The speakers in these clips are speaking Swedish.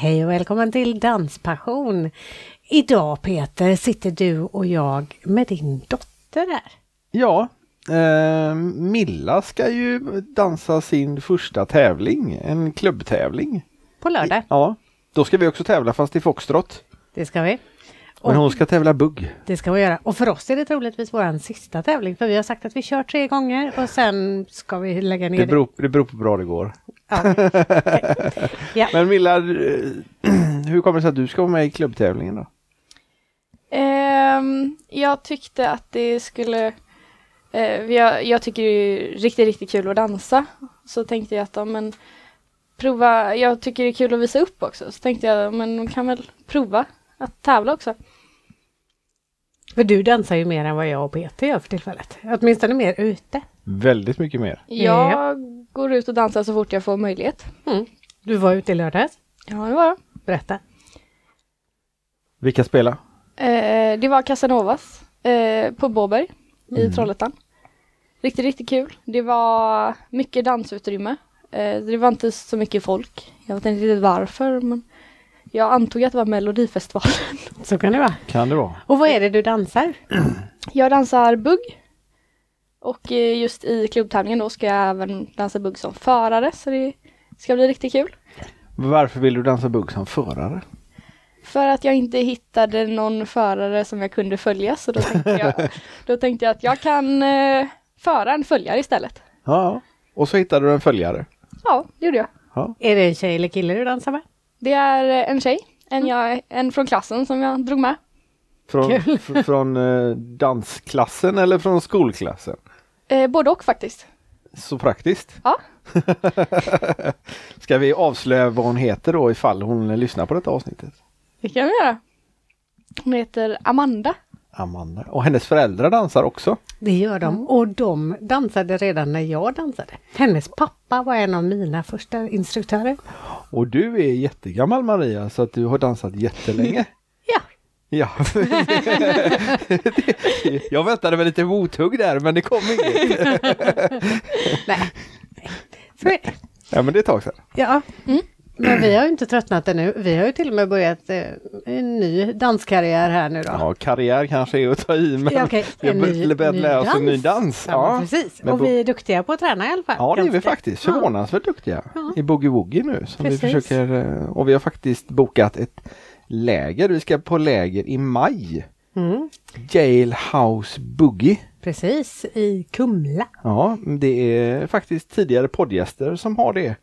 Hej och välkommen till Danspassion. Idag Peter sitter du och jag med din dotter här. Ja, eh, Milla ska ju dansa sin första tävling, en klubbtävling. På lördag. Ja, då ska vi också tävla fast i foxtrot. Det ska vi. Men hon ska tävla bugg. Det ska vi göra. Och för oss är det troligtvis vår sista tävling för vi har sagt att vi kör tre gånger och sen ska vi lägga ner Det beror, det beror på hur bra det går. Ja. ja. Men Milla, eh, hur kommer det sig att du ska vara med i klubbtävlingen då? Ehm, jag tyckte att det skulle... eh, jag, jag tycker det är riktigt, riktigt kul att dansa. Så tänkte jag att ja, men, prova, jag tycker det är kul att visa upp också. Så tänkte jag, men man kan väl prova att tävla också. För du dansar ju mer än vad jag och Peter gör för tillfället. Åtminstone mer ute. Väldigt mycket mer. Jag går ut och dansar så fort jag får möjlighet. Mm. Du var ute i lördags. Ja, det var jag. Berätta. Vilka spelar? Eh, det var Casanovas eh, på Båberg i Trollhättan. Riktigt, riktigt kul. Det var mycket dansutrymme. Eh, det var inte så mycket folk. Jag vet inte riktigt varför men jag antog att det var Melodifestivalen. Så kan det vara. Kan det vara? Och vad är det du dansar? Jag dansar bugg. Och eh, just i klubbtävlingen då ska jag även dansa bugg som förare så det ska bli riktigt kul. Varför vill du dansa bugg som förare? För att jag inte hittade någon förare som jag kunde följa så då tänkte jag, då tänkte jag att jag kan eh, föra en följare istället. Ja, och så hittade du en följare. Ja, det gjorde jag. Ja. Är det en tjej eller kille du dansar med? Det är eh, en tjej, en, jag, en från klassen som jag drog med. Från, från eh, dansklassen eller från skolklassen? Eh, både och faktiskt. Så praktiskt. Ja. Ska vi avslöja vad hon heter då ifall hon lyssnar på detta avsnittet? Det kan vi göra. Hon heter Amanda. Amanda. Och hennes föräldrar dansar också. Det gör de. Och de dansade redan när jag dansade. Hennes pappa var en av mina första instruktörer. Och du är jättegammal Maria så att du har dansat jättelänge. Ja, Ja. Jag väntade med lite mothugg där men det kom inget. nej. Så. Ja men det är ett tag sedan. Ja. Men vi har ju inte tröttnat ännu. Vi har ju till och med börjat eh, en ny danskarriär här nu då. Ja karriär kanske är att ta i men Ja, okej. vi har ny- börjat ny lära oss en ny dans. Ja, men precis. Men Och vi är duktiga på att träna i alla fall. Ja det är vi faktiskt. Ja. Förvånansvärt duktiga Ja. i Boogie Woogie nu. Som vi Precis. försöker, eh, och vi har faktiskt bokat ett läger. Vi ska på läger i maj. Mm, Jailhouse Boogie. precis, i Kumla. Ja, det är faktiskt tidigare poddgäster som har det.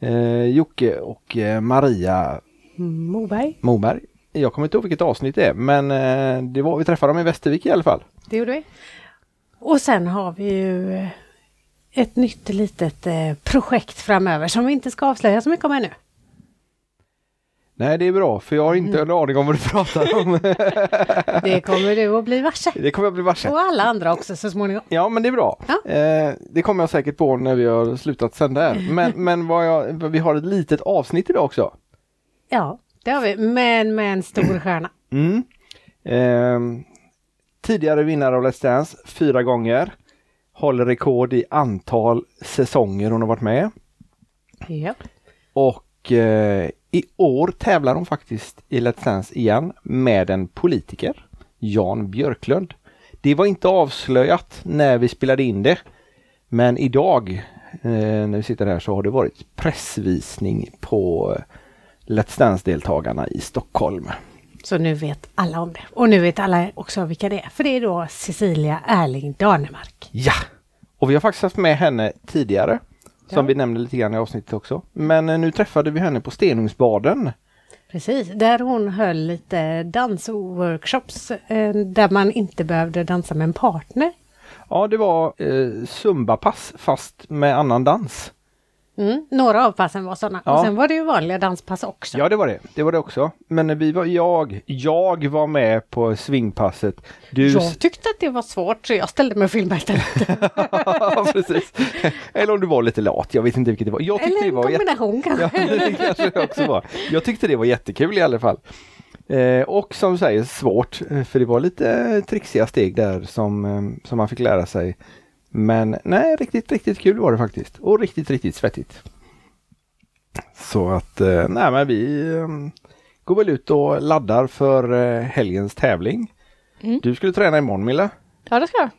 Eh, Jocke och eh, Maria Moberg, Moberg. Jag kommer inte ihåg vilket avsnitt det är men eh, det var, vi träffade dem i Västervik i alla fall. det gjorde vi. Och sen har vi ju eh, ett nytt litet eh, projekt framöver som vi inte ska avslöja så mycket om ännu. Nej det är bra för jag har inte en aning om vad du pratar om. Det kommer du att bli varse. det kommer jag bli varse. Och alla andra också så småningom. Ja men det är bra. Ja. Eh, det kommer jag säkert på när vi har slutat sända här. Men, men jag, vi har ett litet avsnitt idag också. Ja, det har vi. Men med en stor stjärna. Mm. Eh, tidigare vinnare av Let's Dance fyra gånger. Håller rekord i antal säsonger hon har varit med. Ja. Och eh, i år tävlar hon faktiskt i Let's Dance igen med en politiker, Jan Björklund. Det var inte avslöjat när vi spelade in det. Men idag eh, när vi sitter här så har det varit pressvisning på eh, Let's Dance-deltagarna i Stockholm. Så nu vet alla om det. Och nu vet alla också vilka det är. För det är då Cecilia Erling Danemark. Ja! Och vi har faktiskt haft med henne tidigare. Som Ja. vi nämnde lite grann i avsnittet också. Men eh, nu träffade vi henne på Stenungsbaden. Precis, där hon höll lite dansworkshops eh, där man inte behövde dansa med en partner. Ja, det var eh, Zumba-pass fast med annan dans. Mm. Några av passen var sådana. Ja. Och sen var det ju vanliga danspass också. Ja, det var det. Det var det också. Men vi var, jag, jag var med på swingpasset. Du... Jag tyckte att det var svårt så jag ställde mig och filmade istället. Ja, precis. Eller om du var lite lat, jag vet inte vilket det var. Jag tyckte Eller det var jätte... kombination Ja, kanske. det kanske det också var. Jag tyckte det var jättekul i alla fall. Eh, och som du säger svårt, eh, för det var lite trixiga steg där som, eh, som man fick lära sig. Men nej, riktigt, riktigt kul var det faktiskt. Och riktigt, riktigt svettigt. Så att, eh, nej men vi eh, går väl ut och laddar för eh, helgens tävling. Mm. Du skulle träna imorgon Mille. Ja, det ska jag.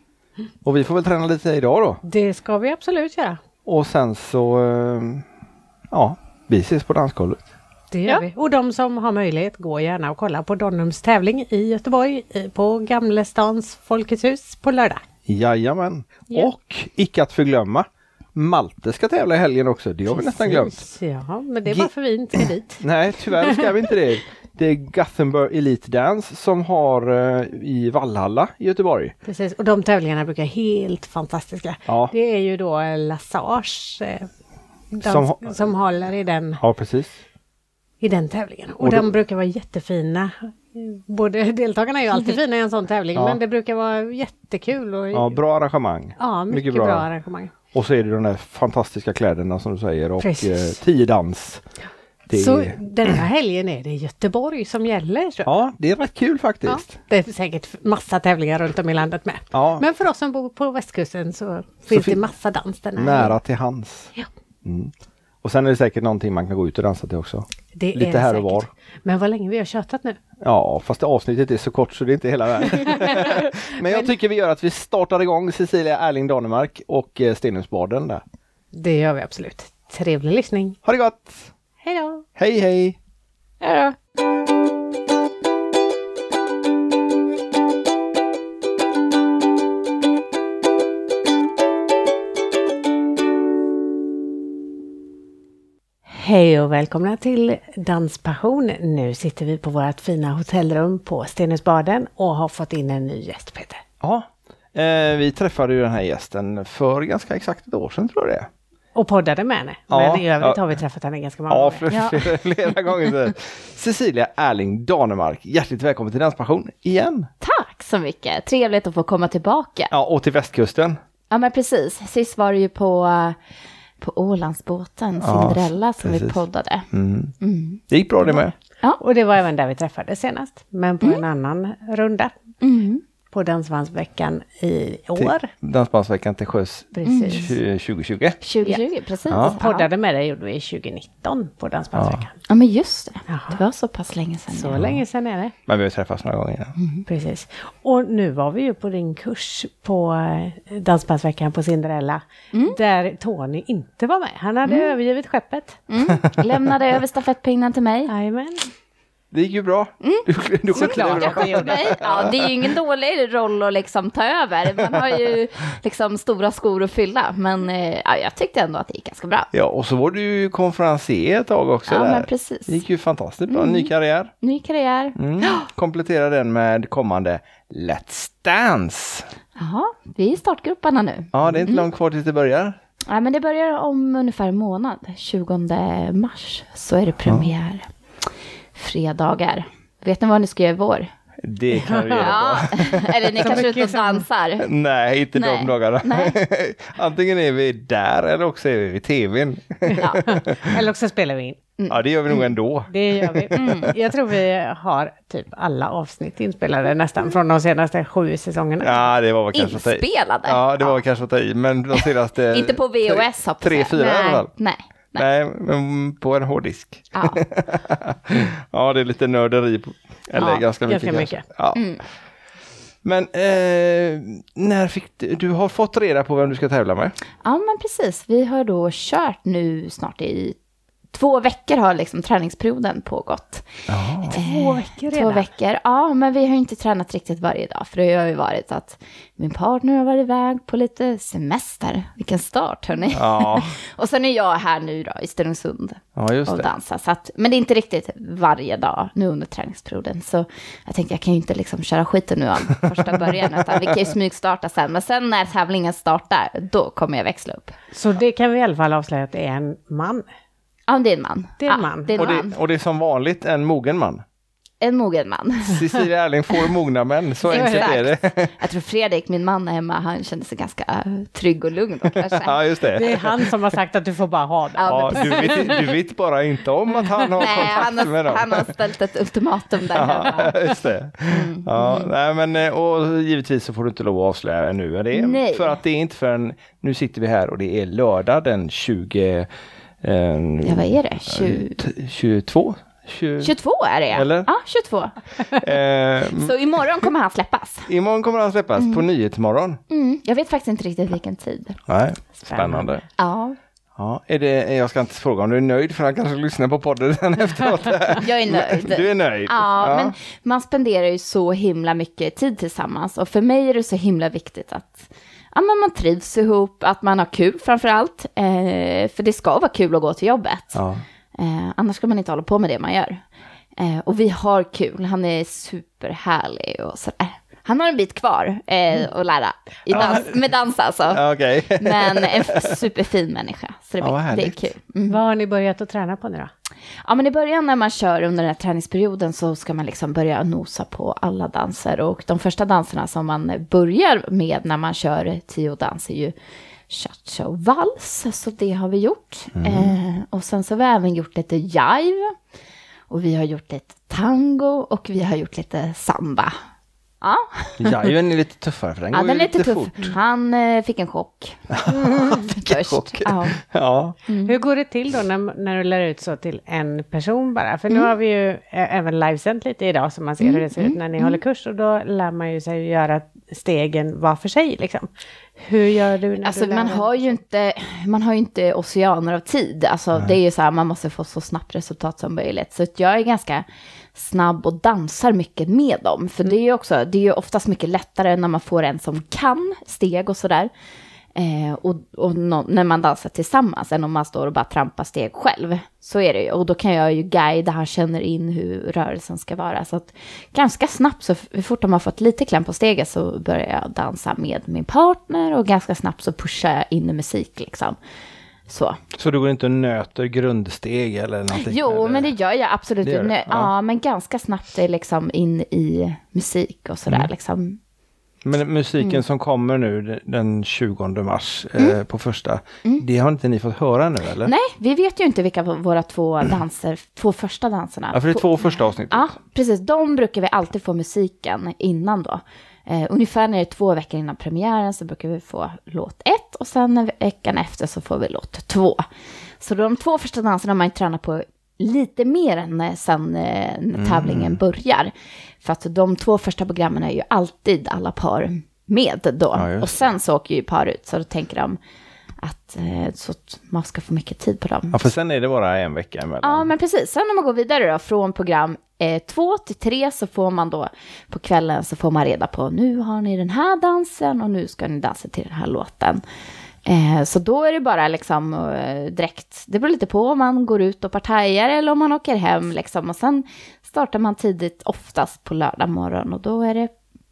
Och vi får väl träna lite idag då. Det ska vi absolut göra. Och sen så, eh, ja, vi ses på dansgolvet. Det gör Ja. vi. Och de som har möjlighet, gå gärna och kolla på Donums tävling i Göteborg i- på Gamlestans Folkets hus på lördag. Jajamän. Ja. Och icke att förglömma, Malte ska tävla i helgen också. Det har vi nästan glömt. Ja, men det är bara för vi inte ska dit. Nej, tyvärr ska vi inte det. Det är Gothenburg Elite Dance som har eh, i Vallhalla i Göteborg. Precis, och de tävlingarna brukar vara helt fantastiska. Ja. Det är ju då Lassage eh, Som som, ha- håller i den, Ja, precis. i den tävlingen. Och, Och då- de brukar vara jättefina. Både deltagarna är ju alltid fina i en sån tävling, Ja. men det brukar vara jättekul. Och, Ja, bra arrangemang. ja, mycket, mycket bra. bra. arrangemang. Och så är det de där fantastiska kläderna som du säger och Precis. eh, tio dans. Det Så den här helgen är det Göteborg som gäller. jag. ja, det är rätt kul Ja, faktiskt. det är säkert massa tävlingar runt om i landet med. Ja, Men för oss som bor på västkusten så finns fin- det massa dans den här nära helgen. till hands. Ja. Mm. Och sen är det säkert någonting man kan gå ut och dansa till också. Det Lite är här och var. Men vad länge vi har tjatat nu. Ja, fast det avsnittet är så kort så det är inte hela världen. Men jag tycker vi gör att vi startar igång Cecilia Erling Danemark och eh, Stenungsbaden där. Det gör vi absolut. Trevlig lyssning. Ha det gott! Hej då! Hej hej! Ja, då. Hej och välkomna till Danspassion. Nu sitter vi på vårt fina hotellrum på Stenungsbaden och har fått in en ny gäst Peter. Ja, eh, vi träffade ju den här gästen för ganska exakt ett år sedan tror jag det är. Och poddade med henne. Ja, Men i övrigt ja. har vi träffat henne ganska många Ja, gånger. flera, Ja. flera, flera gånger sedan. Cecilia Erling Danemark, hjärtligt välkommen till Danspassion igen! Tack så mycket! Trevligt att få komma tillbaka. Ja, och till västkusten. Ja men precis, sist var det ju på, på Ålandsbåten, Ja, Cinderella, som vi poddade. Mm. Mm. Det gick bra det med. Och det var även där vi träffades senast. Men på en annan runda. Mm. På Dansbandsveckan i Till år. Dansbandsveckan till sjöss Precis. 2020. 2020, precis. Ja. Poddade med dig gjorde vi 2019 på Dansbandsveckan. Ja men just det, Jaha. det var så pass länge sedan. Så ja. länge sedan är det. Men vi har träffats några gånger innan. Precis. Och nu var vi ju på din kurs på eh, Dansbandsveckan på Cinderella. Där Tony inte var med. Han hade övergivit skeppet. Mm. Lämnade över stafettpinnen till mig. Jajamän. Det gick ju bra. Du, du skötte Såklart. bra. Nej, ja, det är ju ingen dålig roll att liksom ta över. Man har ju liksom stora skor att fylla. Men eh, ja, jag tyckte ändå att det gick ganska bra. Ja, och så var du ju konferencier ett tag också Ja, där. men precis. Det gick ju fantastiskt bra. Ny karriär. Ny karriär. Mm. Komplettera den med kommande Let's Dance. Jaha, vi är i startgroparna nu. Ja, det är inte långt kvar tills det börjar. Ja, men det börjar om ungefär en månad. 20 mars så är det premiär. Fredagar. Vet ni vad ni ska göra i vår? Det kan du göra. Ja, eller ni Så kanske är ute och dansar. Nej, inte de Nej. dagarna. Nej. Antingen är vi där eller också är vi vid tvn. Ja. Eller också spelar vi in. Ja, det gör vi nog ändå. Det gör vi. Jag tror vi har typ alla avsnitt inspelade nästan från de senaste sju säsongerna. Ja, det var väl kanske. Inspelade. Ja, det var väl kanske att ta i, men de senaste... Inte på VHS hoppas Tre, jag. fyra i alla Nej, fall. Nej. Nej. Nej, men på en hårddisk. Ja. Ja, det är lite nörderi. På, eller Ja, ganska mycket. ganska mycket. Ja. Mm. Men eh, när fick du, du har fått reda på vem du ska tävla med? ja, men precis. Vi har då kört nu snart i två veckor har liksom träningsperioden pågått. Två veckor Två redan. veckor, ja men vi har ju inte tränat riktigt varje dag. För det har ju varit att min partner har varit iväg på lite semester. Vilken start hörni. Ja, Och sen är jag här nu då i Stenungsund ja just och det. dansar. Så att, men det är inte riktigt varje dag nu under träningsperioden. Så jag tänkte jag kan ju inte liksom köra skiten nu av första början. Utan vi kan ju smygstarta sen. Men sen när tävlingen startar, då kommer jag växla upp. Så det kan vi i alla fall avslöja att det är en man. Ja, det är en man. Det är en ja, man. Det är en Och man. det, och det är som vanligt en mogen man. En mogen man. Cecilia Erling får mogna män, så enkelt är det. Jag tror Fredrik, min man är hemma, han kände sig ganska eh, trygg och lugn då kanske. Ja, just det. Det är han som har sagt att du får bara ha det. Ja, Ja, du, vet, du vet bara inte om att han har Nej, kontakt han med har, dem. han har ställt ett ultimatum där hemma. Just det. Mm. Ja, nej, men, eh, och givetvis så får du inte lov att avslöja nu. är Det Nej. För att det är inte förrän, nu sitter vi här och det är lördag den 20 Eh, Ja, vad är det? 20... t- 22? 20, 22 är det Eller? Ja, 22. eh, Så imorgon kommer han släppas. imorgon kommer han släppas på Nyhetsmorgon. Mm. Jag vet faktiskt inte riktigt vilken tid. Nej, spännande. Ja, Ja, är det, jag ska inte fråga om du är nöjd för han kanske lyssnar på podden sen efteråt. jag är nöjd. Du är nöjd? Ja, men man spenderar ju så himla mycket tid tillsammans och för mig är det så himla viktigt att ja, men man trivs ihop, att man har kul framför allt. Eh, för det ska vara kul att gå till jobbet. Ja. Eh, annars ska man inte hålla på med det man gör. Eh, och vi har kul, han är superhärlig och sådär. Han har en bit kvar eh, att lära i dans, med dans alltså. Okej. Men en superfin människa. Så det, blir- det är kul. Mm. Vad har ni börjat att träna på nu då? Ja, men i början när man kör under den här träningsperioden så ska man liksom börja nosa på alla danser. Och de första danserna som man börjar med när man kör tio dans är ju cha-cha och vals. Så det har vi gjort. Eh, och sen så har vi även gjort lite jive. Och vi har gjort lite tango och vi har gjort lite samba. Ja, Jiven är lite tuffare för den ja går den ju är lite lite tuff. fort. Han eh, fick en chock. Först. chock. Ja. Ja, Hur går det till då när, när du lär ut så till en person bara? För nu Mm. har vi ju ä- även livesänt lite idag så man ser hur det ser ut när ni Mm. håller kurs och då lär man ju sig göra stegen var för sig liksom. Hur gör du när Alltså du lär man dig? har ju inte, man har ju inte oceaner av tid. Alltså det är ju så här, man måste få så snabbt resultat som möjligt. Så att jag är ganska snabb och dansar mycket med dem. För det är ju också, det är ju oftast mycket lättare när man får en som kan steg och sådär. Eh, och och no, när man dansar tillsammans än om man står och bara trampar steg själv. Så är det ju. Och då kan jag ju guida, han känner in hur rörelsen ska vara. Så att ganska snabbt, så fort de har fått lite kläm på steget så börjar jag dansa med min partner och ganska snabbt så pushar jag in i musik liksom. Så. så du går inte och nöter grundsteg eller någonting? Jo, eller? men det gör jag absolut. Gör ja. ja. men ganska snabbt är liksom in i musik och sådär Mm. liksom. Men musiken Mm. som kommer nu den 20 mars eh, på första, det har inte ni fått höra nu eller? Nej, vi vet ju inte vilka våra två danser, två första danserna. Ja, för det är två första avsnitt. Ja, precis. De brukar vi alltid få musiken innan då. Eh, ungefär när det är två veckor innan premiären så brukar vi få låt ett och sen veckan efter så får vi låt två. Så de två första danserna har man ju tränat på lite mer än eh, sen eh, när tävlingen börjar. För att de två första programmen är ju alltid alla par med då. Ja, och sen så åker ju par ut så då tänker de att, eh, så att man ska få mycket tid på dem. Ja, för sen är det bara en vecka emellan. Ja, men precis. Sen när man går vidare då, från program eh, två till tre så får man då på kvällen så får man reda på nu har ni den här dansen och nu ska ni dansa till den här låten. Eh, så då är det bara liksom eh, direkt, det beror lite på om man går ut och partajar eller om man åker hem liksom. Och sen startar man tidigt, oftast på lördag morgon och då är det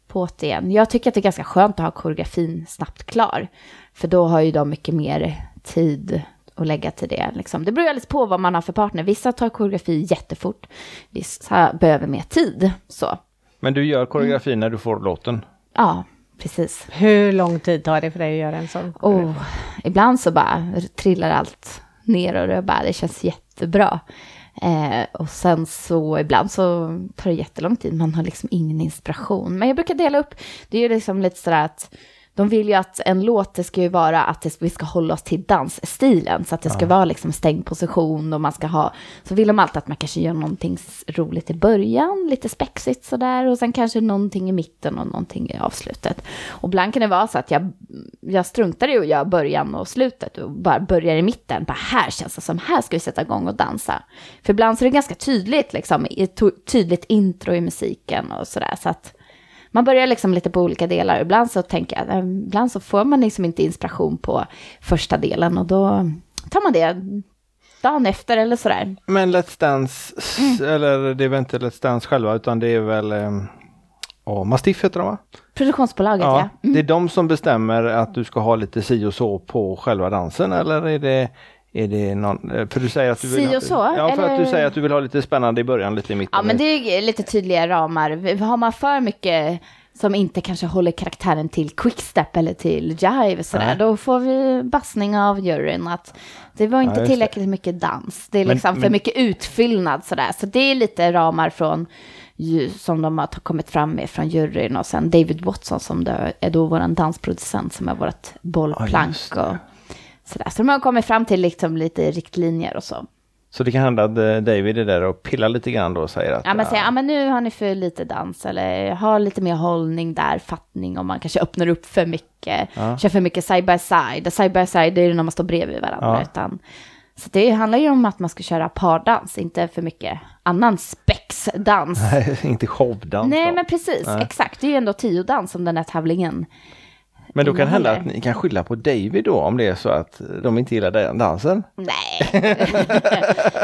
på det igen. Jag tycker att det är ganska skönt att ha koreografin snabbt klar. För då har ju de mycket mer tid att lägga till det. Liksom. Det beror ju alldeles på vad man har för partner. Vissa tar koreografi jättefort, vissa behöver mer tid. Så, Men du gör koreografi när du får låten? ja, precis. Hur lång tid tar det för dig att göra en sån? Oh, ibland så bara trillar allt ner och det, bara, det känns jättebra. Eh, och sen så ibland så tar det jättelång tid, man har liksom ingen inspiration. Men jag brukar dela upp, det är ju liksom lite sådär att de vill ju att en låt, det ska ju vara att det, vi ska hålla oss till dansstilen, så att det ska vara liksom stängd position och man ska ha, så vill de alltid att man kanske gör någonting roligt i början, lite spexigt sådär, och sen kanske någonting i mitten och någonting i avslutet. Och ibland kan det vara så att jag, jag struntar i att göra början och slutet och bara börjar i mitten, bara här känns det som, här ska vi sätta igång och dansa. För ibland så är det ganska tydligt, liksom, tydligt intro i musiken och sådär, så att man börjar liksom lite på olika delar. Ibland så tänker jag, eh, ibland så får man liksom inte inspiration på första delen och då tar man det dagen efter eller sådär. Men Let's Dance, s- eller det är väl inte Let's Dance själva utan det är väl um, oh, Mastiff heter de va? Produktionsbolaget ja. Ja, det är de som bestämmer att du ska ha lite si och så på själva dansen eller är det är det någon, eh, för du säger att du vill Si och så, Ja, för att du eller? säger att du vill ha lite spännande i början, lite i mitten. Ja, men det är lite tydliga ramar. Har man för mycket som inte kanske håller karaktären till quickstep eller till jive sådär, Nej. då får vi bassning av juryn att det var inte det. tillräckligt mycket dans. Det är Men- liksom för men- mycket utfyllnad sådär. Så det är lite ramar från som de har kommit fram med från juryn och sen David Watson som är då vår dansproducent som är vårt bollplank. det. och, Sådär. Så de har kommit fram till liksom lite riktlinjer och så. Så det kan hända att eh, David är där och pillar lite grann då och säger att Ja men, säga, ja, ja, men nu har ni för lite dans eller ha lite mer hållning där, fattning om man kanske öppnar upp för mycket, Ja. kör för mycket side by side. Side by side det är ju när man står bredvid varandra. Ja. Utan, så det handlar ju om att man ska köra pardans, inte för mycket annan spexdans. nej, inte showdans Nej då. men precis, Nej. exakt. Det är ju ändå tiodans som den här tävlingen. Men då kan det hända att ni kan skylla på David då om det är så att de inte gillar den dansen. Nej.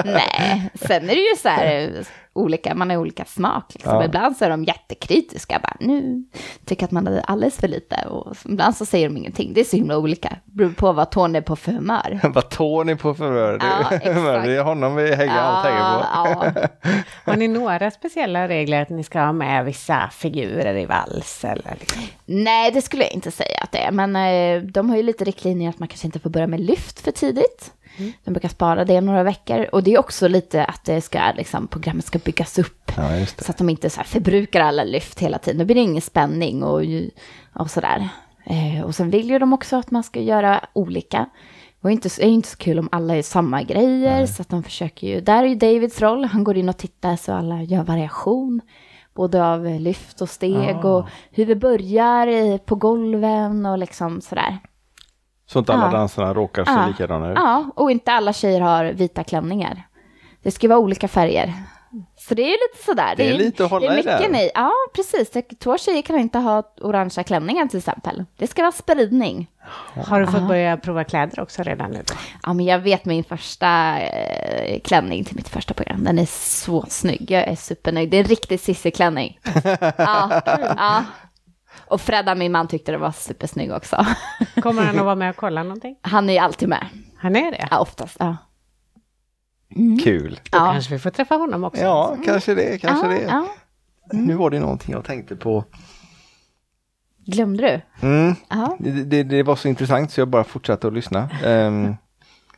Nej. Sen är det ju så här olika, man har olika smak. Liksom. Ja. Ibland så är de jättekritiska. Bara, nu tycker jag att man hade alldeles för lite. Och ibland så säger de ingenting. Det är så himla olika. Beror på vad Tony är på för humör. Vad Tony på förhör. Ja, det, det är honom vi hänger allt hänger på. ja. Har ni några speciella regler att ni ska ha med vissa figurer i vals? Eller liksom? Nej, det skulle jag inte säga att det är. Men eh, de har ju lite riktlinjer att man kanske inte får börja med lyft för tidigt. De brukar spara det några veckor. Och det är också lite att det ska, liksom, programmet ska byggas upp. Ja. Så att de inte så förbrukar alla lyft hela tiden. Då blir det ingen spänning och, och sådär. Eh, och sen vill ju de också att man ska göra olika. Ju inte, är inte så kul om alla gör samma grejer. Så att de försöker ju, där är ju Davids roll. Han går in och tittar så alla gör variation. Både av lyft och steg och hur vi börjar på golven och liksom sådär. Så inte alla Ja. danserna råkar se Ja. likadana ut. Ja, och inte alla tjejer har vita klänningar. Det ska vara olika färger. Så det är ju lite sådär. Det är ju- lite att hålla det är i mycket nej. Ja, precis. Det- Två tjejer kan inte ha orangea klänningar till exempel. Det ska vara spridning. Har du fått börja prova kläder också redan nu? Ja, men jag vet min första eh, klänning till mitt första program. Den är så snygg. Jag är supernöjd. Det är en riktig Cissi-klänning. ja, ja. Och Fredda, min man, tyckte det var supersnygg också. Kommer han att vara med och kolla någonting? Han är ju alltid med. Han är det? Ja, oftast. Ja. Kul. Då Ja. kanske vi får träffa honom också. Ja, kanske det, kanske ja, det. ja. Nu var det någonting jag tänkte på. Glömde du? Mm. Ja. Det, det, det var så intressant så jag bara fortsatte att lyssna. Ehm,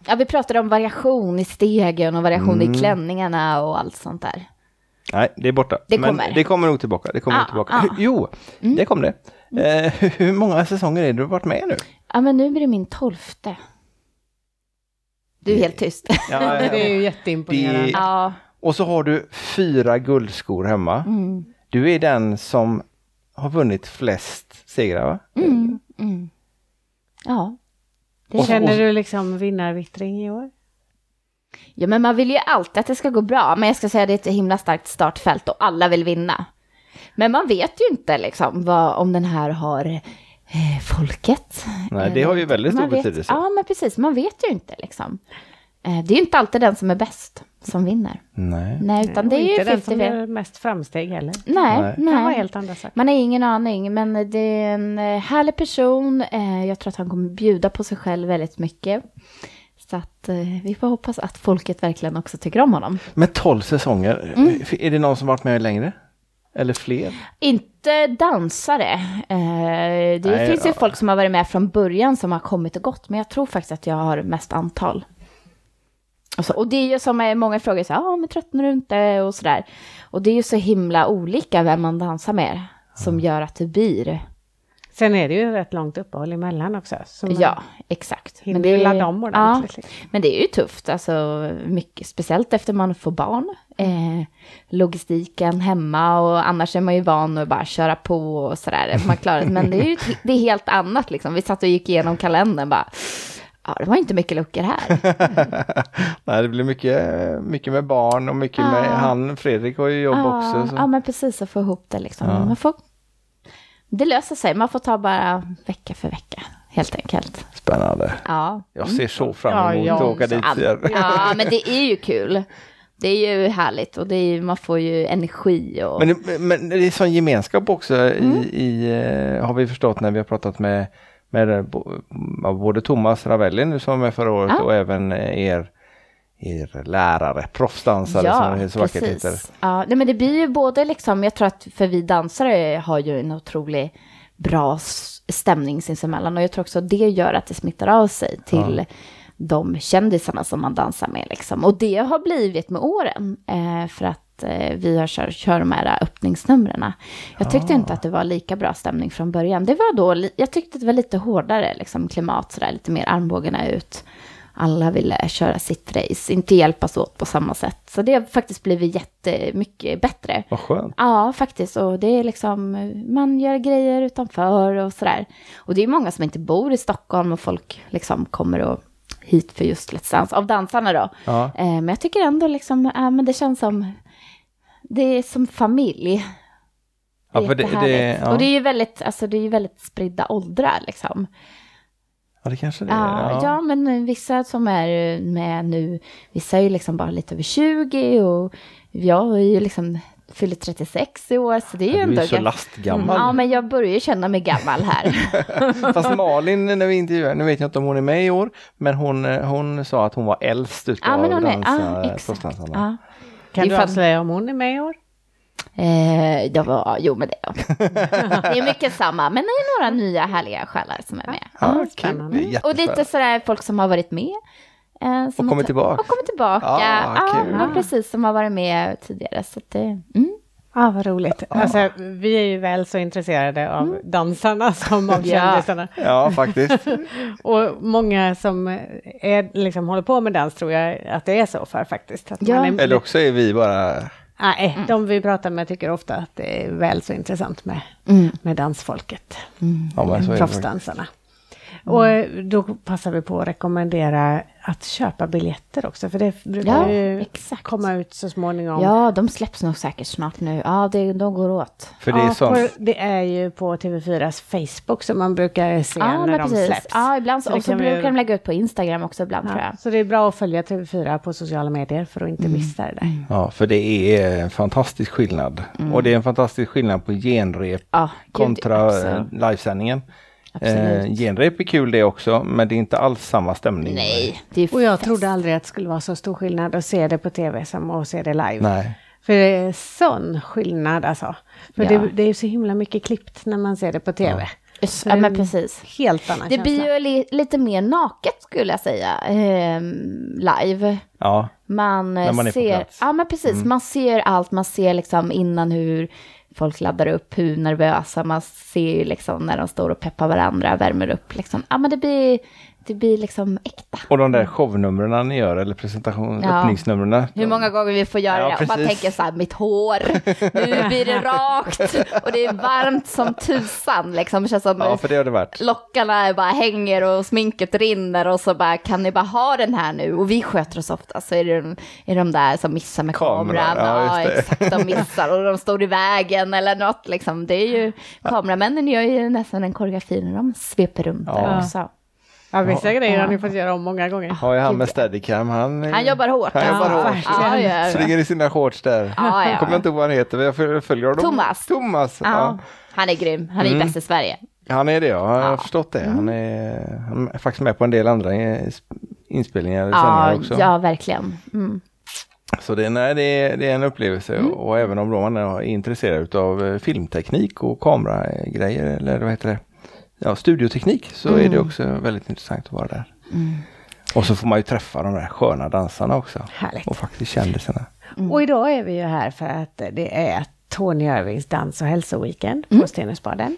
Ja, vi pratade om variation i stegen och variation Mm. i klänningarna och allt sånt där. Nej, det är borta. Det Men kommer. det kommer nog tillbaka. Det kommer Ja, nog tillbaka. ja. Mm. Jo, det kom det. Eh, hur- många säsonger är det du har varit med nu? Ja, men nu blir det min tolfte. Du är helt tyst. Ja, Det är ju jätteimponerande. Det- ja. Och så har du fyra guldskor hemma. Mm. Du är den som har vunnit flest segrar va? Mm. Mm. Ja. Det Och Känner du liksom vinnarvittring i år? Ja, men man vill ju alltid att det ska gå bra. Men jag ska säga att det är ett himla starkt startfält och alla vill vinna. Men man vet ju inte liksom vad, om den här har eh, folket. Nej, det har ju väldigt stor Man vet- betydelse. Ja, men precis. Man vet ju inte liksom. Eh, det är ju inte alltid den som är bäst som vinner. Nej. Nej, utan det är ju inte den som 50 gör mest framsteg heller. Nej, Nej. Det kan helt andra saker. Man har ingen aning, men det är en eh, härlig person. Eh, Jag tror att han kommer bjuda på sig själv väldigt mycket. Så att eh, vi får hoppas att folket verkligen också tycker om honom. Men 12 säsonger, Mm. är det någon som varit med längre? Eller fler? Inte dansare. Eh, Det Nej, finns ju ja. folk som har varit med från början som har kommit och gått. Men jag tror faktiskt att jag har mest antal. Och, så, och det är ju som eh, många frågar, så, ah, men tröttnar du inte? Och sådär. Och det är ju så himla olika vem man dansar med. Som gör att det blir. Sen är det ju rätt långt uppehåll emellan också. Ja, exakt. hinner det är- om ordentligt. liksom. Men det är ju tufft, alltså mycket, speciellt efter man får barn. Eh, logistiken hemma och annars är man ju van att bara köra på och sådär. Man klarar det. Men det är ju det är helt annat liksom. Vi satt och gick igenom kalendern bara. Ja, det var inte mycket luckor här. Nej, det blir mycket, mycket med barn och mycket med Ja. han, Fredrik har ju jobb ja, också. Så. ja, men precis att få ihop det liksom. Ja. Man får, det löser sig, man får ta bara vecka för vecka, helt enkelt. Spännande. Ja. Jag ser så fram Ja, emot jag att åka dit Ja, igen. ja, men det är ju kul. Det är ju härligt och det är, ju- man får ju energi och... Men det, men det är sån gemenskap också Mm. i, i eh, har vi förstått när vi har pratat med, med ja, både Thomas Ravelli nu som var med förra året Ja. och även eh, er, er lärare, proffsdansare som det så vackert heter. Ja, nej, men det blir ju både liksom, jag tror att för vi dansare har ju en otroligt bra stämning sinsemellan och jag tror också det gör att det smittar av sig till de kändisarna som man dansar med liksom. Och det har blivit med åren, eh, för att att eh, vi har kör, kör de här öppningsnumren. Jag tyckte inte att det var lika bra stämning från början. Det var då, jag tyckte att det var lite hårdare liksom, klimat, sådär, lite mer armbågarna ut. Alla ville köra sitt race, inte hjälpas åt på samma sätt. Så det har faktiskt blivit jättemycket bättre. Vad skönt. Ja, faktiskt. Och det är liksom, man gör grejer utanför och sådär. Och det är många som inte bor i Stockholm och folk liksom kommer och hit för just Let's Dance, av dansarna då. Ja. Eh, men jag tycker ändå liksom, ja men det känns som, det är som familj. Ja, för det, det, ja. Och det är ju väldigt, alltså det är ju väldigt spridda åldrar liksom. Ja, det kanske det är. Ja, ja. men vissa som är med nu, vissa är ju liksom bara lite över 20 och jag är ju liksom, fyller 36 i år, så det är ju Du ändå är så gött. lastgammal. Ja, men jag börjar ju känna mig gammal här. Fast Malin, när vi intervjuade, nu vet jag inte om hon är med i år, men hon, hon sa att hon var äldst utav ja, men hon är, exakt. Ja. Kan du avslöja om hon är med i år? Eh, jag var, jo men det Det är mycket samma, men det är några nya härliga själar som är med. Ja, spännande. Det är Och lite sådär folk som har varit med. eh, som Och kommit tillbaka. Och kommit tillbaka. Ah, ja, kul. ja, precis, som har varit med tidigare. Så att det, mm. Ja, vad roligt. Alltså, vi är ju väl så intresserade av dansarna som av Mm. Ja. kändisarna. Ja, faktiskt. Och många som är, liksom, håller på med dans tror jag att det är så för faktiskt. Att Ja. man är, Eller också är vi bara... Nej, de vi pratar med tycker ofta att det är väl så intressant med, Mm. med dansfolket. Ja, men så är det. Proffsdansarna. Och eh, då passar vi på att rekommendera att köpa biljetter också, för det brukar Ja, ju exakt. komma ut så småningom. Ja, de släpps nog säkert snart nu. Ja, det, de går åt. För det är Ja, sånt. på, det är ju på TV4s Facebook som man brukar se Ja, när de precis. släpps. Ja, ibland så, och så kan vi- brukar de lägga ut på Instagram också ibland tror Ja, jag. så det är bra att följa TV4 på sociala medier för att inte Mm. missa det där. Ja, för det är en fantastisk skillnad. Och det är en fantastisk skillnad på genrep Ja, kontra också. eh, livesändningen. Absolut. Eh, genrep är kul det också, men det är inte alls samma stämning. Nej, Och jag fest. trodde aldrig att det skulle vara så stor skillnad att se det på TV som att se det live. Nej. För det är sån skillnad alltså. För Ja. det, det är så himla mycket klippt när man ser det på TV. Ja, men precis. Helt annan Det känsla. blir ju li lite mer naket skulle jag säga, ehm, live. Ja, Man eh, När man är på ser, plats. ja men precis, man ser allt, man ser liksom innan hur folk laddar upp, hur nervösa, man ser ju liksom när de står och peppar varandra, värmer upp liksom. Ja men det blir, det blir liksom äkta. och de där shownumren ni gör, eller presentation, Ja. öppningsnumren. Hur många gånger vi får göra Ja, det och man precis. tänker så här, mitt hår, nu blir det rakt och det är varmt som tusan liksom. Det känns som Ja, för det har det varit. lockarna bara hänger och sminket rinner och så bara kan ni bara ha den här nu och vi sköter oss ofta så är det de, är de där som missar med Kameran, kameran. ja, Ja, just det. exakt, de missar och de står i vägen eller något liksom. Det är ju, kameramännen gör ju nästan en koreografi när de sveper runt där Ja. också. Ja, vissa grejer Ja. har ni fått göra om många gånger. Har jag han med steadicam, han, Han jobbar hårt. Han jobbar Ja, hårt. Ja, ja. Springer i sina shorts där. Ja, ja. Kommer jag inte ihåg vad han heter, men jag föl- följer honom. Thomas. Thomas, Ja. ja. Han är grym, han är Mm. bäst i Sverige. Han är det ja, jag har Ja. förstått det. Mm. Han, är, han är faktiskt med på en del andra eh, inspelningar och Ja, också. ja verkligen. Mm. Så det, nej, det, är, det är en upplevelse Mm. och även om man är intresserad av filmteknik och kameragrejer eller vad heter det? Ja, studioteknik så är det också väldigt intressant att vara där. Mm. Och så får man ju träffa de där sköna dansarna också. Härligt. Och faktiskt kändisarna. Och idag är vi ju här för att det är Tony Irvings dans och hälsoweekend Mm. på Stenungsbaden.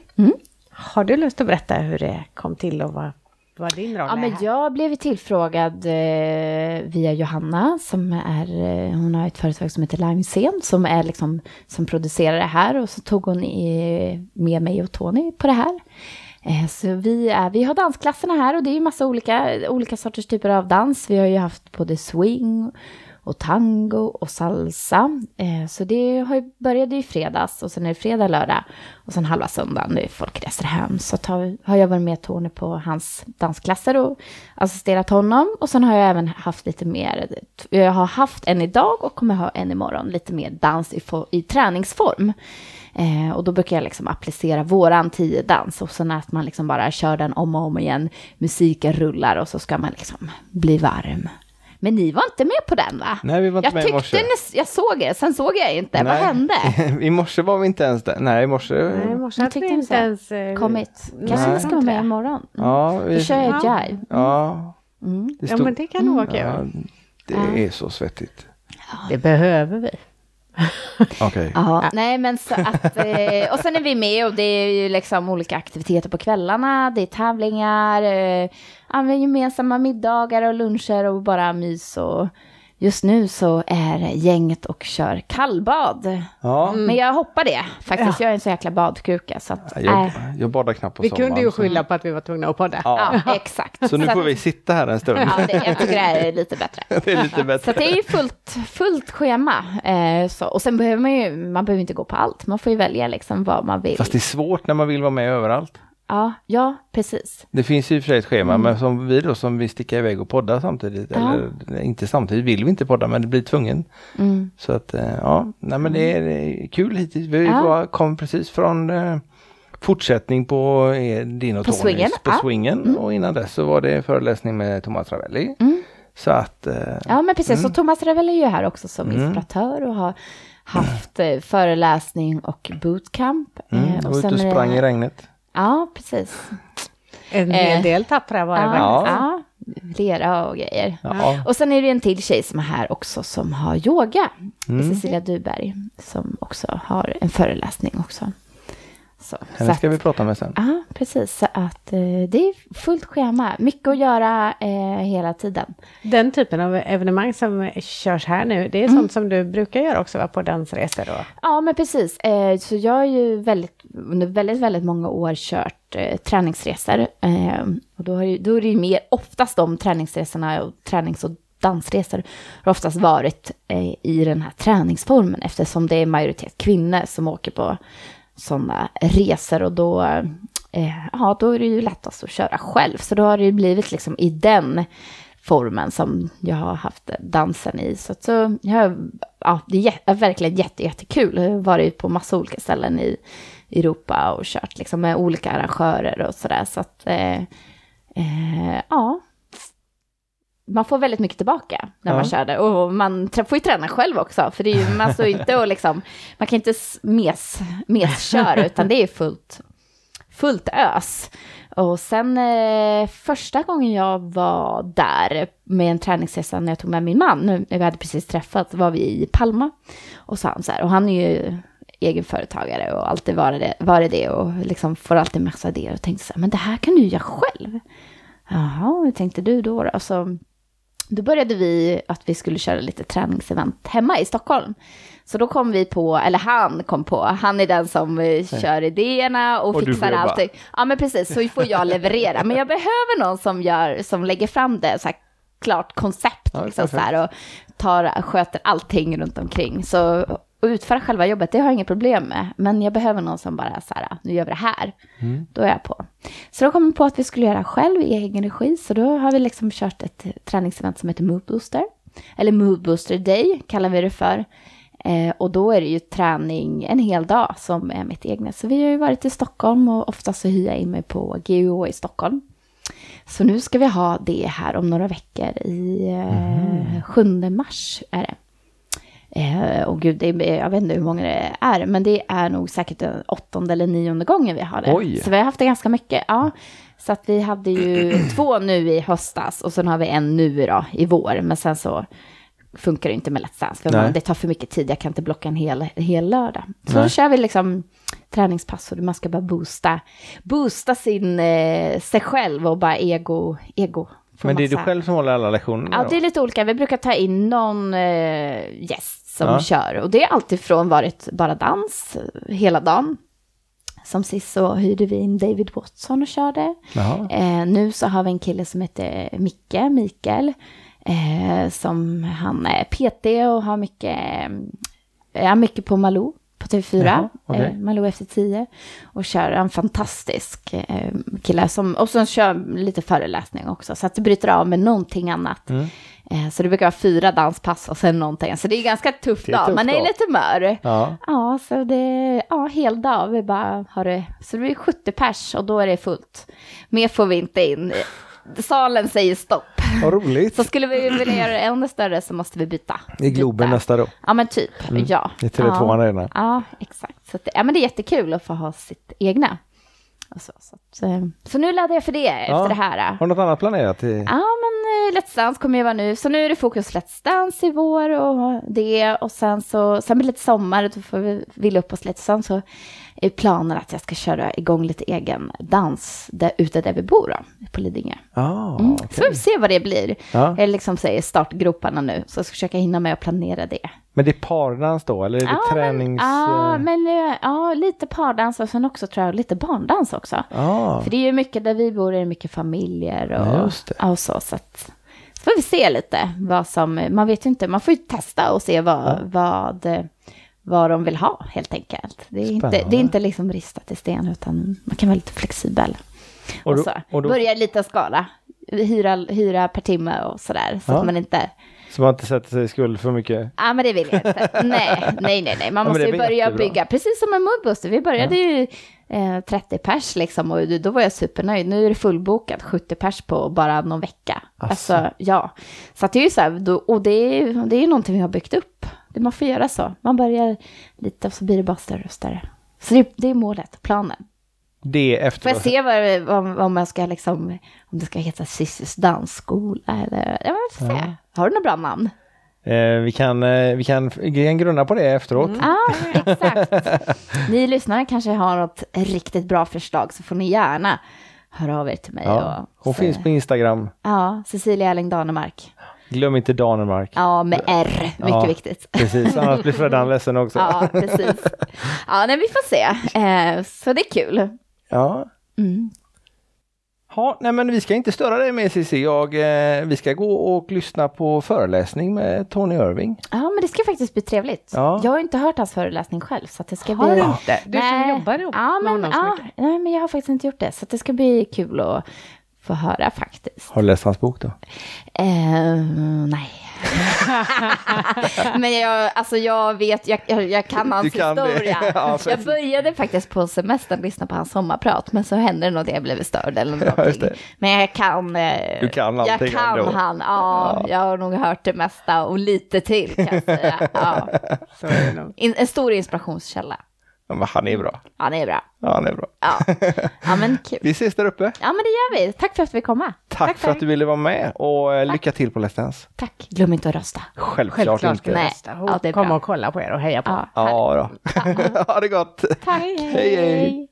Har du lust att berätta hur det kom till och vad, vad din roll Ja, är men jag blev tillfrågad eh, via Johanna som är, eh, hon har ett företag som heter Limescen som är liksom, som producerar det här och så tog hon i, med mig och Tony på det här. Eh, så vi, är, vi har dansklasserna här och det är ju massa olika, olika sorters typer av dans. Vi har ju haft både swing och tango och salsa. Eh, så det har ju, började i fredags och sen är det fredag, lördag och sen halva söndagen när folk reser hem. Så tar, har jag varit med Tony på hans dansklasser och assisterat honom. Och sen har jag även haft lite mer, jag har haft en idag och kommer ha en imorgon, lite mer dans i, i träningsform. Eh, och då brukar jag liksom applicera våran tiodans och sen att man liksom bara kör den om och om igen. Musiken rullar och så ska man liksom bli varm. Men ni var inte med på den va? Nej, vi var inte jag med i morse. tyckte ni, jag såg det, sen såg jag inte. Vad Nej. hände? I morse var vi inte ens där. Nej, i morse. Nej, i morse Jag hade vi inte inte ens... eh, Kommit. Kanske ni ska vara med imorgon. Ja, Då vi, kör jag Ja. jive. ja, Mm. det Ja, stod, men det kan nog vara kul. ja, det är så svettigt. Det behöver vi. Okej. Ja, nej men så att, eh, och sen är vi med och det är ju liksom olika aktiviteter på kvällarna, det är tävlingar, eh, gemensamma middagar och luncher och bara mys och just nu så är gänget och kör kallbad. Ja, Men jag hoppar det faktiskt, jag är en så jäkla badkruka så att, jag, äh, jag badar knappt på Vi sommaren. kunde ju så- skylla på att vi var tvungna att podda. Ja. ja exakt. Så nu får vi sitta här en stund. Ja, det, jag tycker det här är lite bättre. Det är lite Så bättre. att det är ju fullt, fullt schema. Eh, så, och sen behöver man ju, man behöver inte gå på allt, man får ju välja liksom vad man vill. Fast det är svårt när man vill vara med överallt. Ja, ja, precis. Det finns ju och för sig ett schema, men som vi då som vill sticka iväg och podda samtidigt. Mm. Ja. Eller inte samtidigt vill vi inte podda, men det blir tvungen. Mm. Så att eh, ja, nej men det är, det är kul hittills. Vi Ja. kom precis från eh, fortsättning på eh, din och På Tonys swingen, på ja. swingen och innan dess så var det föreläsning med Thomas Ravelli. Mm. Så att Ja, men precis. Så Thomas Ravel är ju här också som Mm. inspiratör och har haft föreläsning och bootcamp. mm, ute och är det- sprang i regnet. Ja, precis. En hel Eh, del tappra var det Ja, ja, lera och grejer. Ja. Och sen är det en till tjej som är här också som har yoga. Mm. Cecilia Duberg som också har en föreläsning också. Så, Henne så ska vi prata med sen. Ja, precis. Så att eh, det är fullt schema. Mycket att göra eh, hela tiden. Den typen av evenemang som körs här nu, det är Mm. sånt som du brukar göra också va, på dansresor då? Ja, men precis. Eh, så jag har ju väldigt, under väldigt, väldigt många år kört eh, träningsresor. Eh, och då, har ju, då är det ju mer, oftast de träningsresorna och tränings och dansresor har oftast varit eh, i den här träningsformen eftersom det är majoritet kvinnor som åker på sådana resor och då, eh, ja, då är det ju lättast att köra själv. Så då har det ju blivit liksom i den formen som jag har haft dansen i. Så, så jag, ja, det är verkligen jätte, jättekul. Jag har varit på massa olika ställen i Europa och kört liksom med olika arrangörer och sådär. Så att, eh, eh, ja. Man får väldigt mycket tillbaka när man Ja. kör det. Och man får ju träna själv också. För det är ju, man står inte och liksom, man kan inte mes, mesköra, utan det är fullt, fullt ös. Och sen eh, första gången jag var där med en träningsresa när jag tog med min man, nu, vi hade precis träffats, var vi i Palma. Och så han så här, och han är ju egenföretagare och alltid varit det, varit det och liksom får alltid massa idéer och tänkte så här, men det här kan du göra själv. Jaha, hur tänkte du då? då? Så, då började vi att vi skulle köra lite träningsevent hemma i Stockholm. Så då kom vi på, eller han kom på, han är den som eh, kör idéerna och, Och fixar allting. Ja men precis, så får jag leverera. Men jag behöver någon som, gör, som lägger fram det, så här, klart koncept Ja, liksom, så här, och tar, sköter allting runt omkring. Så att utföra själva jobbet, det har jag inget problem med. Men jag behöver någon som bara så här, nu gör vi det här. Mm. Då är jag på. Så då kom vi på att vi skulle göra själv i egen regi. Så då har vi liksom kört ett träningsevent som heter Mood Booster. Eller Mood Booster Day kallar vi det för. Eh, och då är det ju träning en hel dag som är mitt egna. Så vi har ju varit i Stockholm och ofta så hyr jag in mig på GUH i Stockholm. Så nu ska vi ha det här om några veckor i eh, 7 mars är det. Eh, och gud, det är, jag vet inte hur många det är, men det är nog säkert den åttonde eller nionde gången vi har det. Oj. Så vi har haft det ganska mycket. Ja. Så att vi hade ju två nu i höstas och sen har vi en nu då i vår. Men sen så funkar det inte med Let's Dance, för man, det tar för mycket tid. Jag kan inte blocka en hel, hel lördag. Så Nej. då kör vi liksom träningspass och man ska bara boosta, boosta sin, eh, sig själv och bara ego, ego. Men det är du själv som håller alla lektioner? Ja, då? det är lite olika. Vi brukar ta in någon eh, gäst som Ja. kör. Och det är alltid från varit bara dans eh, hela dagen. Som sist så hyrde vi in David Watson och körde. Eh, nu så har vi en kille som heter Micke, Mikael. Eh, som han är PT och har mycket, eh, är mycket på Malou på TV4. Jaha, okej. eh, Malou efter 10. Och kör en fantastisk eh, kille som, och som kör lite föreläsning också. Så att det bryter av med någonting annat. Mm. Eh, så det brukar vara fyra danspass och sen någonting. Så det är ganska tuff Det är dag. Man är lite mör. Ja. Ja, så det ja, hel dag. Vi bara har det. Så det blir 70 pers och då är det fullt. Mer får vi inte in. Salen säger stopp. Vad roligt. Så skulle vi vilja göra det ännu större så måste vi byta. I Globen Byta. nästa då? Ja, men typ. Ja. I Tele2 ja. Arena? Ja, exakt. Så det- ja, men det är jättekul att få ha sitt egna. Så, så, att, eh, så nu laddar jag för det efter det här. Har du något annat planerat? Till... Ja, men Let's Dance kommer ju vara nu, så nu är det fokus Let's Dance i vår och det och sen så, sen blir det lite sommar, då får vi vila upp oss lite. Sen så är planen att jag ska köra igång lite egen dans där, ute där vi bor då, på Lidingö. Ah, Mm. okej. Så vi får se vad det blir. Ja. Jag liksom säger startgroparna nu, så jag ska försöka hinna med att planera det. Men det är pardans då, eller är det tränings... Men, ja, men eh, ja, lite pardans och sen också tror jag lite barndans också. ah. För det är ju mycket, där vi bor är det mycket familjer och, Ja, ja, och så. Så, att, får vi se lite vad som, man vet ju inte, man får ju testa och se vad, vad, eh, vad de vill ha helt enkelt. Det är, inte, det är inte liksom ristat i sten utan man kan vara lite flexibel. Och Och, då- så. och då- Börja i liten skala, hyra, hyra per timme och sådär. Så Ja. att man inte, Så man inte sätter sig i skuld för mycket. ja men det vill jag inte. nej, nej, nej, nej. Man men måste ju börja jättebra. bygga, precis som med Moodbooster. Vi började ju eh, 30 pers liksom och då var jag supernöjd. Nu är det fullbokat 70 pers på bara någon vecka. Asså. Alltså, ja. Så att det är ju så här, då, och det är, det är ju någonting vi har byggt upp. Det man får göra så. Man börjar lite och så blir det bara större och större. Så det, det är målet, planen. Det efter... Får jag se vad, vad, om jag ska liksom, om det ska heta Cissis dansskola eller, ja, vi får se. Har du några bra namn? Eh, vi, kan, eh, vi, kan, vi kan grunna på det efteråt. Ja, exakt. Ni lyssnare kanske har något riktigt bra förslag så får ni gärna höra av er till mig. Ja. Och, Hon så- finns på Instagram. Ja, Cecilia Erling Danemark. Glöm inte Danemark. Ja, med R. Mycket Ja. viktigt. Precis, annars blir Freddan ledsen också. Ja, precis. Ja, nej, vi får se. Eh, så det är kul. Ja. Mm. Ja, nej men vi ska inte störa dig med Cissi. Jag, eh, vi ska gå och lyssna på föreläsning med Tony Irving. Ja, men det ska faktiskt bli trevligt. Ja. Jag har inte hört hans föreläsning själv, så att det ska Har bli... du inte? Du som Nej. jobbar ihop ja, med men, så ja, mycket. nej, men jag har faktiskt inte gjort det, så att det ska bli kul att få höra faktiskt. Har du läst hans bok då? Eh, nej. Men jag, alltså jag vet, jag, jag, jag kan hans Du kan det. historia. Ja, jag började faktiskt på semestern lyssna på hans sommarprat, men så hände det något, jag blev störd eller någonting. det. men jag kan, eh, Du kan jag kan ändå. han, ja, jag har nog hört det mesta och lite till kan jag säga. Ja. Så är det nog. In, en stor inspirationskälla. Ja, men han är bra. Ja, det är bra. Ja, han är bra. Ja, ja men kul. Vi ses där uppe. Ja, men det gör vi. Tack för att vi kom med. Tack, för att du ville vara med och eh, lycka till på Let's Dance. Tack. Glöm inte att rösta. Självklart, Självklart inte. Nej. rösta. Ja, det är Komma bra. och kolla på er och heja på. Ja, Ja då. ha det gott. Tack. Hej, hej. hej.